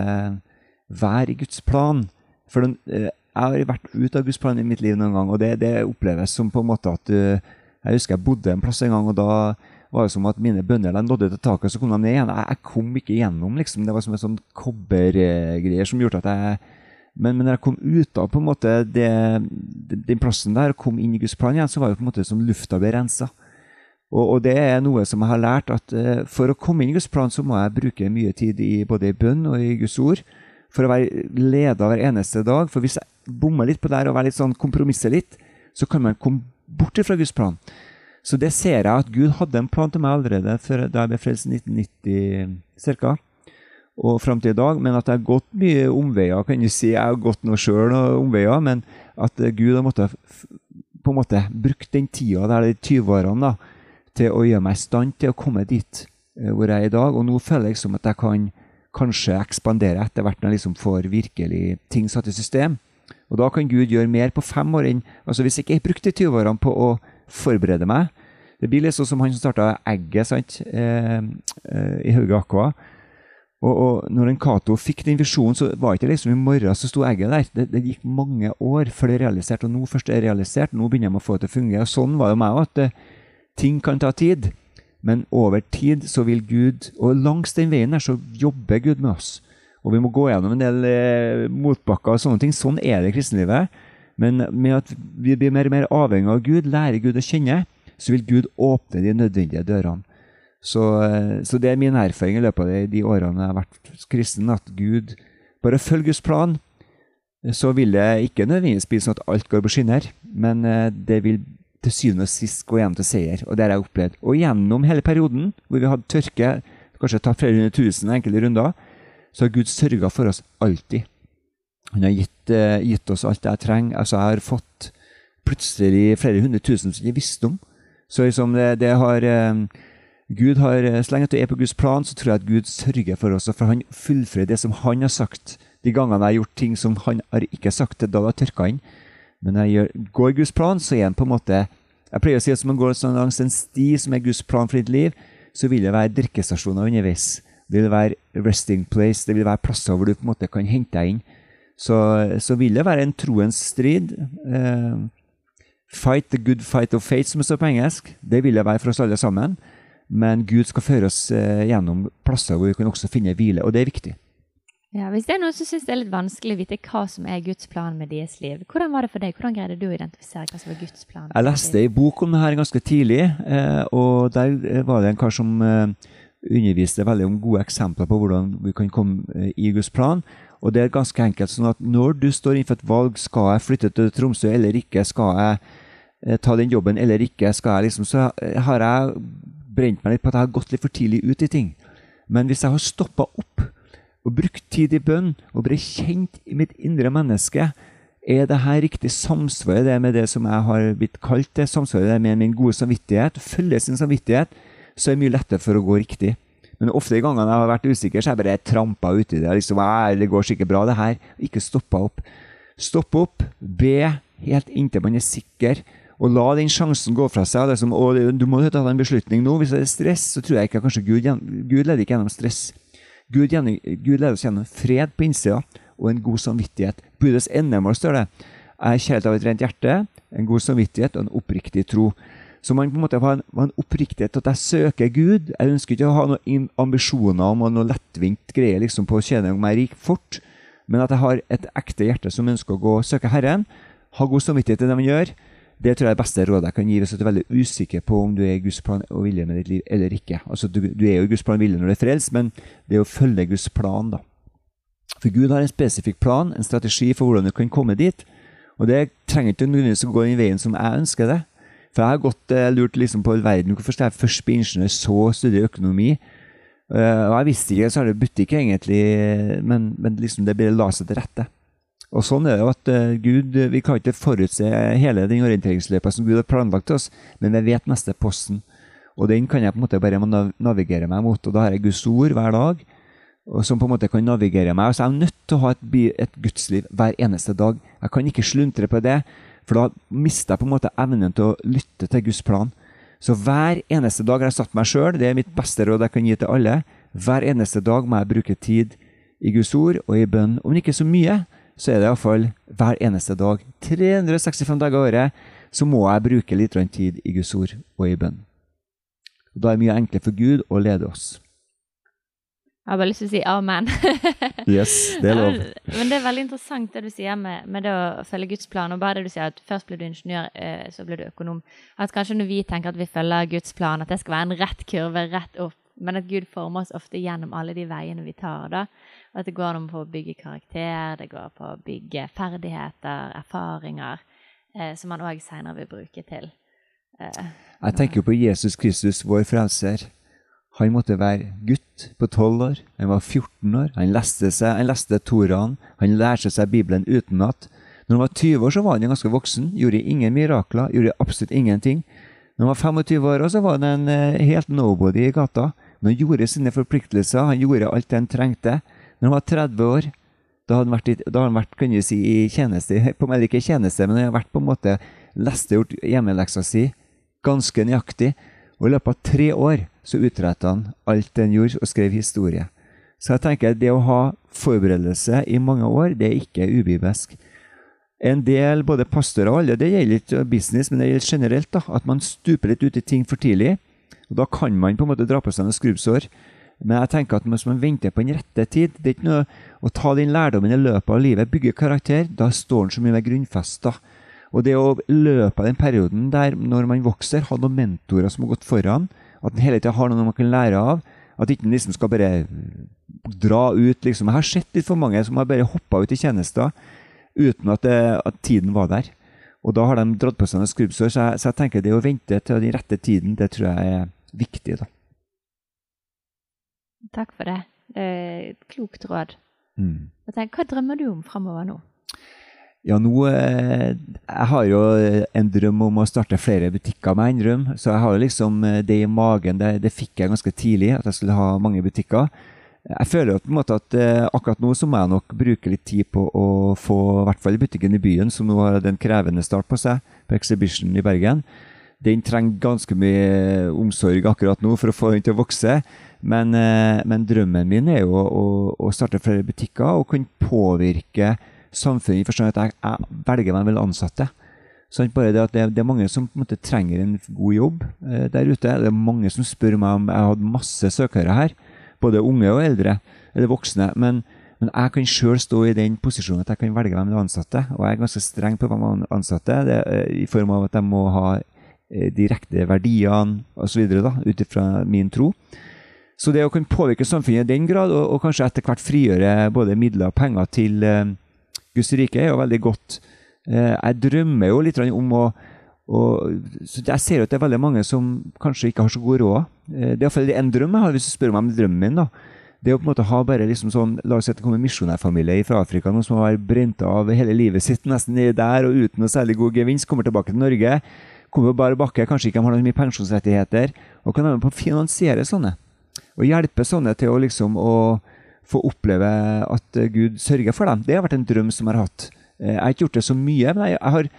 være i Guds plan For den, eh, jeg har vært ute av Guds plan i mitt liv noen gang, og det, det oppleves som på en måte at du... Jeg husker jeg bodde en plass en gang, og da var det som at mine bønner de nådde til taket, og så kom de ned igjen. Jeg, jeg kom ikke gjennom, liksom. Det var som en sånn kobbergreier som gjorde at jeg men, men når jeg kom ut av på en måte det, den plassen der og kom inn i Guds plan igjen, så var det på en måte som lufta ble rensa. Og, og det er noe som jeg har lært, at uh, for å komme inn i Guds plan, så må jeg bruke mye tid i både i bønn og i Guds ord. For å være leda hver eneste dag. For hvis jeg bommer litt på det her og litt sånn kompromisser litt, så kan man komme bort fra Guds plan. Så det ser jeg at Gud hadde en plan til meg allerede før, da jeg ble frelst i 1990 ca. Og fram til i dag. Men at jeg har gått mye omveier, kan du si. Jeg har gått noe sjøl og omveier, men at Gud har måttet på en måte brukt den tida der, de 20 årene, da, til å gjøre meg i stand til å komme dit eh, hvor jeg er i dag. Og nå føler jeg som at jeg kan kanskje ekspandere etter hvert når jeg liksom får virkelig ting satt i system. Og da kan Gud gjøre mer på fem år enn altså Hvis ikke jeg brukte de 20 årene på å forberede meg Det blir litt sånn som han som starta Egget sant? Eh, eh, i Hauge Aqua. Og, og når en Cato fikk den visjonen, så var det ikke liksom i morgen så sto egget der. Det, det gikk mange år før det er realisert, og nå først er det realisert. Nå begynner de å få det til å fungere. Og sånn var det meg òg, at eh, ting kan ta tid. Men over tid så vil Gud Og langs den veien her så jobber Gud med oss. Og vi må gå gjennom en del eh, motbakker og sånne ting. Sånn er det i kristenlivet. Men med at vi blir mer og mer avhengig av Gud, lærer Gud å kjenne, så vil Gud åpne de nødvendige dørene. Så, eh, så det er min erfaring i løpet av de, årene jeg har vært kristen, at Gud bare følger Guds plan. Så vil det ikke nødvendigvis bli sånn at alt går på skinner, men eh, det vil til syvende og sist gå hjem til seier. Og det har jeg opplevd. Og gjennom hele perioden hvor vi hadde tørke, kanskje tatt flere hundre tusen enkelte runder, så har Gud sørga for oss alltid. Han har gitt, eh, gitt oss alt jeg trenger. Altså, jeg har fått plutselig flere hundre tusen som jeg ikke visste om. Så liksom det, det har eh, Gud har, eh, Så lenge du er på Guds plan, så tror jeg at Gud sørger for oss. For han fullfører det som han har sagt. De gangene jeg har gjort ting som han har ikke sagt, da har jeg tørka inn. Men når jeg gjør, går Guds plan, så er han på en måte Jeg pleier å si at som man går sånn langs en sti som er Guds plan for ditt liv, så vil det være drikkestasjoner underveis. Det vil være resting place, det vil være plasser hvor du på en måte kan hente deg inn. Så, så vil det være en troens strid. Uh, fight the good fight of faith, som det står på engelsk. Det vil det være for oss alle sammen. Men Gud skal føre oss uh, gjennom plasser hvor vi kan også finne hvile, og det er viktig. Ja, Hvis det er noen som syns det er litt vanskelig å vite hva som er Guds plan med deres liv, hvordan var det for deg? Hvordan greide du å identifisere hva som var Guds plan? Jeg leste ei bok om det her ganske tidlig, eh, og der var det en kar som eh, underviste veldig om gode eksempler på hvordan vi kan komme eh, i Guds plan. Og det er ganske enkelt sånn at når du står innenfor et valg, skal jeg flytte til Tromsø eller ikke, skal jeg ta den jobben eller ikke, skal jeg liksom, så har jeg brent meg litt på at jeg har gått litt for tidlig ut i ting. Men hvis jeg har stoppa opp og brukt tid i bønn og bli kjent i mitt indre menneske er det her riktig? Samsvarer det med det som jeg har blitt kalt det? Samsvarer det med min gode samvittighet? Følger sin samvittighet? Så er det mye lettere for å gå riktig. Men ofte i gangene jeg har vært usikker, så har jeg bare trampa uti det. Liksom, det går sikkert bra, det her. Ikke stoppa opp. Stopp opp, be helt inntil man er sikker, og la den sjansen gå fra seg. Liksom, og du må ta en beslutning nå. Hvis det er stress, så tror jeg ikke kanskje Gud, Gud leder ikke gjennom stress. Gud, Gud leder oss gjennom fred på innsida og en god samvittighet. Budets endemål, står det, er kjærlighet av et rent hjerte, en god samvittighet og en oppriktig tro. Så man på en måte har en, en oppriktighet at jeg søker Gud. Jeg ønsker ikke å ha noen ambisjoner om noe lettvint greie liksom, på å tjene meg rik fort, men at jeg har et ekte hjerte som ønsker å gå og søke Herren. Ha god samvittighet til det man gjør. Det tror jeg er det beste rådet jeg kan gi hvis du er veldig usikker på om du er i Guds plan og vilje med ditt liv eller ikke. Altså, du, du er jo i Guds plan og vilje når du er frelst, men det er å følge Guds plan, da. For Gud har en spesifikk plan, en strategi for hvordan du kan komme dit. Og det trenger ikke nødvendigvis å gå den veien som jeg ønsker det. For jeg har gått eh, lurt liksom på verden. Hvorfor skal jeg først bli ingeniør, så studere økonomi? Uh, og jeg visste ikke, så har det butikk egentlig, men, men liksom det ble la seg til rette. Og sånn er det jo at uh, Gud, Vi kan ikke forutse hele den orienteringsløypa som Gud har planlagt til oss, men vi vet neste posten. Og den kan jeg på en måte bare navigere meg mot. Og da har jeg Guds ord hver dag som på en måte kan navigere meg. Så jeg er nødt til å ha et, et gudsliv hver eneste dag. Jeg kan ikke sluntre på det, for da mister jeg på en måte evnen til å lytte til Guds plan. Så hver eneste dag har jeg satt meg sjøl, det er mitt beste råd jeg kan gi til alle. Hver eneste dag må jeg bruke tid i Guds ord og i bønn. Om ikke så mye, så er det iallfall hver eneste dag, 365 dager i året, så må jeg bruke litt tid i Guds ord og i bønn. Da er det mye enklere for Gud å lede oss. Jeg har bare lyst til å si amen. yes, det er lov. Men det er veldig interessant det du sier med, med, det å følge Guds plan. Og bare det du sier at først blir du ingeniør, eh, så blir du økonom. At kanskje når vi tenker at vi følger Guds plan, at det skal være en rett kurve rett opp, men at Gud former oss ofte gjennom alle de veiene vi tar. da. At det går om på å bygge karakter, det går på å bygge ferdigheter, erfaringer, eh, som man òg seinere vil bruke til eh, Jeg tenker på Jesus Kristus, vår frelser. Han måtte være gutt på 12 år. Han var 14 år. Han leste, seg, han leste Toraen. Han lærte seg Bibelen utenat. Når han var 20 år, så var han ganske voksen. Gjorde ingen mirakler. Gjorde absolutt ingenting. Når han var 25 år, så var han en eh, helt nobody i gata. Men han gjorde sine forpliktelser. Han gjorde alt det han trengte. Når han var 30 år, da hadde han vært, da hadde han vært kan si, i tjeneste, på, eller ikke tjeneste, men han hadde vært på en måte lestegjort hjemmeleksa si ganske nøyaktig. Og i løpet av tre år så utretta han alt han gjorde, og skrev historie. Så jeg tenker at det å ha forberedelse i mange år, det er ikke ubibelsk. En del, både pastorer og alle, det gjelder ikke business, men det gjelder generelt, da, at man stuper litt ut i ting for tidlig. og Da kan man på en måte dra på seg noen skrubbsår. Men jeg tenker at hvis man venter på den rette tid Det er ikke noe å ta den lærdommen i løpet av livet, bygge karakter. Da står den så mye mer grunnfesta. Og det å løpe den perioden der når man vokser, ha noen mentorer som har gått foran, at en hele tida har noe man kan lære av, at ikke liksom skal bare dra ut liksom. Jeg har sett litt for mange som har bare hoppa ut i tjenester uten at, det, at, tiden var der. Og da har de dratt på seg noen skrubbsår. Så, så, jeg tenker det å vente til den rette tiden, det tror jeg er viktig. da. Takk for det. Et klokt råd. Mm. Tenker, hva drømmer du om framover nå? Ja, nå eh, Jeg har jo en drøm om å starte flere butikker med Endrum. Så jeg har jo liksom eh, det i magen. Det, det, fikk jeg ganske tidlig, at jeg skulle ha mange butikker. Jeg føler jo på en måte at eh, akkurat nå så må jeg nok bruke litt tid på å få i hvert fall butikken i byen, som nå har en krevende start på seg, på Exhibition i Bergen. Den trenger ganske mye omsorg akkurat nå for å få den til å vokse. Men, men drømmen min er jo å, å starte flere butikker og kunne påvirke samfunnet i forstand at jeg, jeg velger hvem jeg vil ansatte. Sånn, bare det, at det, det, er mange som på en måte trenger en god jobb eh, der ute. Det er mange som spør meg om Jeg har hatt masse søkere her, både unge og eldre, eller voksne. Men, men jeg kan sjøl stå i den posisjonen at jeg kan velge hvem jeg ansatte. Og jeg er ganske streng på hvem jeg ansatte, det, eh, i form av at de må ha eh, direkte verdiene osv. ut ifra min tro. Så det å kunne påvirke samfunnet i den grad, og, og kanskje etter hvert frigjøre både midler og penger til uh, Guds rike er jo veldig godt. Uh, jeg drømmer jo litt om å og, Jeg ser jo at det er veldig mange som kanskje ikke har så god råd. Uh, det er iallfall en drøm jeg har, hvis du spør meg om drømmen min. da. Det å på en måte ha bare liksom sånn, La oss si at det kommer en misjonærfamilie fra Afrika noen som har brent av hele livet sitt nesten der og uten noe særlig god gevinst, kommer tilbake til Norge, kommer bare bakke, kanskje ikke har noen mye pensjonsrettigheter, og kan være med på å finansiere sånne. Og hjelpe sånne til å liksom å få oppleve at Gud sørger for dem. Det har vært en drøm som jeg har hatt. Eh, jeg har ikke gjort det så mye, men jeg, har,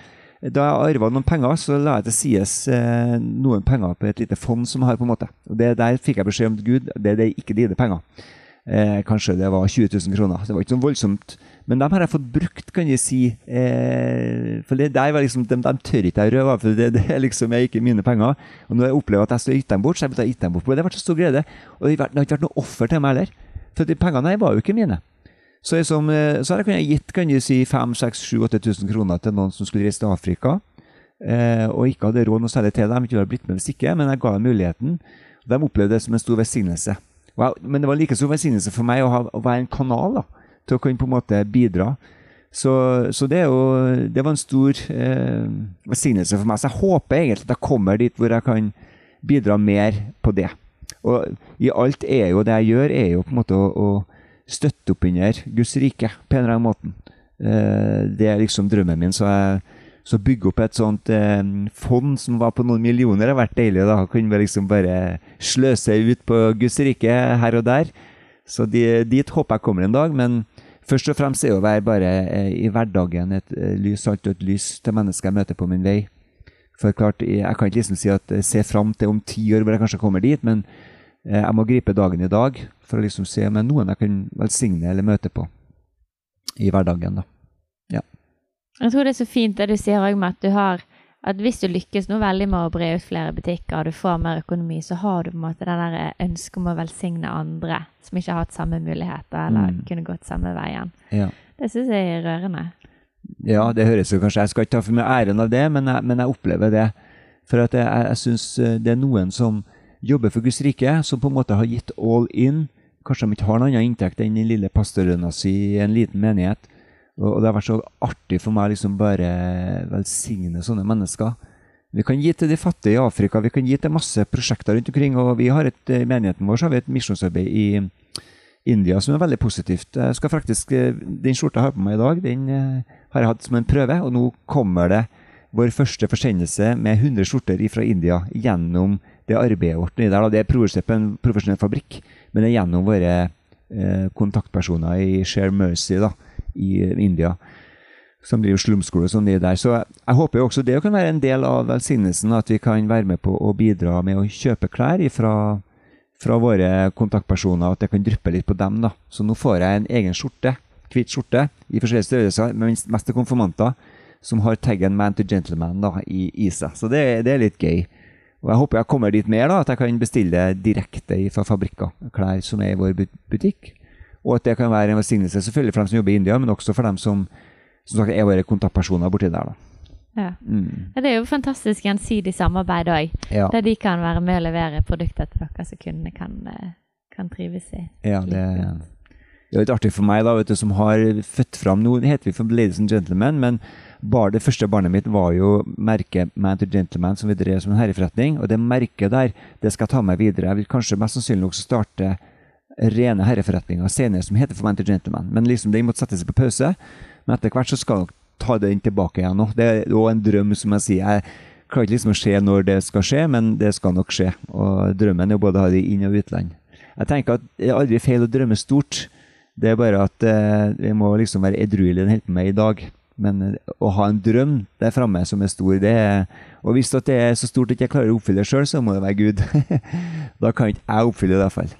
da jeg arva noen penger, så la jeg til sies eh, noen penger på et lite fond som jeg har. på en måte. Og det Der fikk jeg beskjed om Gud, det, det er ikke dine penger. Eh, kanskje det var 20 000 kroner. Det var ikke sånn voldsomt. Men dem har jeg fått brukt, kan jeg si. Eh, for det der var liksom, de, de tør ikke jeg røve, for det, det er liksom jeg ikke mine penger. Og når jeg opplever at jeg skal gitt dem bort, så har jeg gitt dem bort. Det har vært så stor glede. Og det har ikke vært noe offer til meg heller. For de pengene her var jo ikke mine. Så, som, eh, så har jeg gitt kan du si, 5000-8000 kroner til noen som skulle reise til Afrika, eh, og ikke hadde råd noe særlig til dem. ikke blitt med hvis ikke, Men jeg ga dem muligheten. De opplevde det som en stor velsignelse. Men det var like stor velsignelse for meg å, ha, å være en kanal da, til å kunne på en måte bidra. Så, så det, jo, det, var en stor eh, for meg. Så jeg håper egentlig at jeg kommer dit hvor jeg kan bidra mer på det. Og i alt er jo det jeg gjør, er jo på en måte å, å støtte opp under Guds rike på en eller annen måte. Eh, det er liksom drømmen min. Så jeg så bygge opp et sånt eh, fond som var på noen millioner, har vært deilig. Da kunne vi liksom bare sløse ut på Guds rike her og der. Så de, dit håper jeg kommer en dag. Men først og fremst er å være bare eh, i hverdagen et eh, lys, alt og et lys til mennesker jeg møter på min vei. For klart, Jeg kan ikke liksom si at se fram til om ti år hvor jeg kanskje kommer dit, men Eh, jeg må gripe dagen i dag for å liksom se om det er noen jeg kan velsigne eller møte på i hverdagen. da. Ja. Jeg tror det er så fint det du sier òg med at du har at hvis du lykkes noe veldig med å bre ut flere butikker og du får mer økonomi, så har du på en måte det der ønsket om å velsigne andre som ikke har hatt samme muligheter eller mm. kunne gått samme veien. Ja. Det syns jeg er rørende. Ja, det høres jo kanskje Jeg skal ikke ta for mye æren av det, men jeg, men jeg opplever det. For jeg, jeg syns eh, det er noen som jobber for Guds rike, som på en måte har gitt all in. Kanskje de ikke har noen annen inntekt enn den lille pastorlønna si i en liten menighet. Og, det har vært så artig for meg liksom bare velsigne sånne mennesker. Vi kan gi til de fattige i Afrika, vi kan gi til masse prosjekter rundt omkring. Og vi har et, i menigheten vår så har vi et misjonsarbeid i India som er veldig positivt. Jeg skal faktisk, Den skjorta jeg har på meg i dag, den eh, har jeg hatt som en prøve, og nå kommer det vår første forsendelse med 100 skjorter fra India gjennom det arbeidet vårt. Det er produsert på en profesjonell fabrikk, men det er gjennom våre eh, kontaktpersoner i Share Mercy da, i India, som driver slumskole som de der. Så jeg håper jo også det kan være en del av velsignelsen, at vi kan være med på å bidra med å kjøpe klær fra, fra våre kontaktpersoner, at det kan dryppe litt på dem. da. Så nå får jeg en egen skjorte, hvit skjorte, i forskjellige størrelser, men mest til konfirmanter, som har taggen 'Man to Gentleman' da, i, i seg. Så det, det er litt gøy. Og jeg håper jeg kommer dit mer, da, at jeg kan bestille direkte fra fabrikker klær som er i vår butikk. Og at det kan være en velsignelse selvfølgelig for dem som jobber i India, men også for dem som, som sagt, er våre kontaktpersoner borti der. da. Ja. Mm. Det er jo fantastisk gjensidig samarbeid òg. Ja. Der de kan være med å levere produkter til dere som kundene kan, eh, kan trives i. Ja, det, det er litt artig for meg, da, vet du, som har født fram Nå heter vi for Ladies and Gentlemen, men Bar, det første barnet mitt var jo merket Man to Gentleman, som vi drev som en herreforretning. Og det merket der, det skal jeg ta med videre. Jeg vil kanskje mest sannsynlig også starte rene herreforretninger senere som heter for Gentleman. Men liksom den måtte sette seg på pause. Men etter hvert så skal ta den tilbake igjen nå. Det er òg en drøm, som jeg sier. Jeg klarer ikke liksom å se når det skal skje, men det skal nok skje. Og drømmen er både å ha det inn- og utland. Jeg tenker at det er aldri feil å drømme stort. Det er bare at eh, vi må liksom være edruelige den holder på med i dag. Men eh, å ha en drøm der framme som er stor, det er Og hvis det er så stort at jeg klarer å oppfylle det sjøl, så må det være Gud. da kan ikke jeg oppfylle det i hvert fall.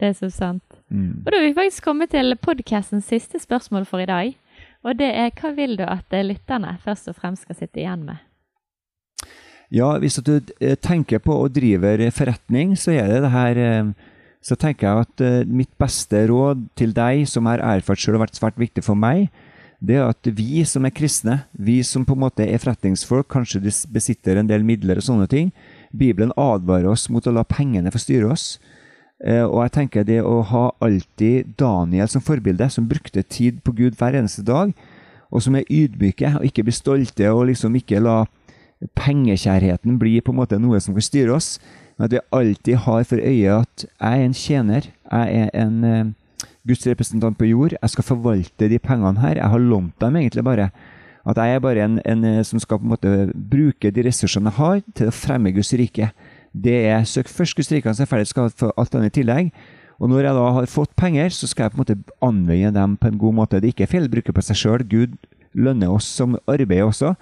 Det er så sant. Mm. Og da har vi faktisk kommet til podkastens siste spørsmål for i dag. Og det er hva vil du at lytterne først og fremst skal sitte igjen med? Ja, hvis du eh, tenker på å drive forretning, så er det det her eh, Så tenker jeg at eh, mitt beste råd til deg, som har erfart selv har vært svært viktig for meg, det er at vi som er kristne, vi som på en måte er forretningsfolk, kanskje de besitter en del midler og sånne ting Bibelen advarer oss mot å la pengene forstyrre oss. Og jeg tenker det å ha alltid Daniel som forbilde, som brukte tid på Gud hver eneste dag, og som er ydmyke og ikke blir stolte og liksom ikke la pengekjærheten bli på en måte noe som kan styre oss. Men at vi alltid har for øye at jeg er en tjener. Jeg er en uh, Guds representant på jord. Jeg skal forvalte de pengene her. Jeg har lånt dem egentlig bare. At jeg er bare en, en, eh, som skal på en måte bruke de ressursene jeg har, til å fremme Guds rike. Det er Søk først Guds rikene som er ferdig, skal få alt annet i tillegg. Og når jeg da har fått penger, så skal jeg på en måte anvende dem på en god måte. Det er ikke feil å bruke på seg sjøl. Gud lønner oss som arbeider også.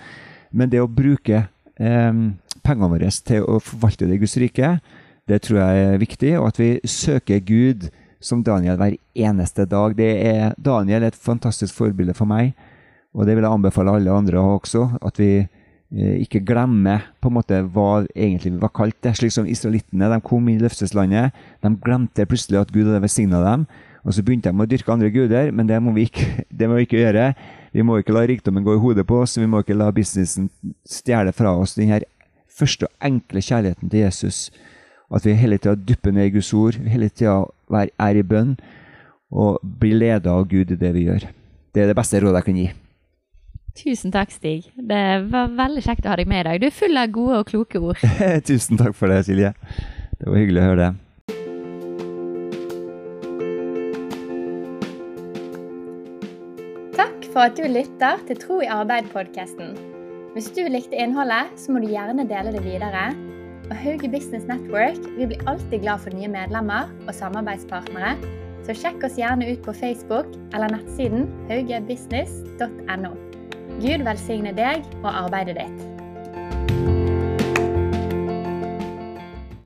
Men det å bruke eh, pengene våre til å forvalte det Guds rike, det tror jeg er viktig. Og at vi søker Gud som Daniel hver eneste dag. Det er, Daniel er et fantastisk forbilde for meg, og det vil jeg anbefale alle andre også. At vi ikke glemmer på en måte hva egentlig vi var kalt det. Slik som israelittene. De kom inn i løfteslandet. De glemte plutselig at Gud hadde velsigna dem. Og så begynte de å dyrke andre guder, men det må ikke, det må vi ikke gjøre. Vi må ikke la rikdommen gå i hodet på oss, vi må ikke la businessen stjele fra oss den her første og enkle kjærligheten til Jesus. At vi hele tida dupper ned i Guds ord, hele tida er i bønn og blir leda av Gud i det vi gjør. Det er det beste rådet jeg kan gi. Tusen takk, Stig. Det var veldig kjekt å ha deg med i dag. Du er full av gode og kloke ord. Tusen takk for det, Silje. Det var hyggelig å høre det. Takk for at du lytter til Tro i arbeid-podkasten. Hvis du likte innholdet, så må du gjerne dele det videre. Og Hauge Business Network vi blir alltid glad for nye medlemmer og samarbeidspartnere, så sjekk oss gjerne ut på Facebook eller nettsiden haugebusiness.no. Gud velsigne deg og arbeidet ditt.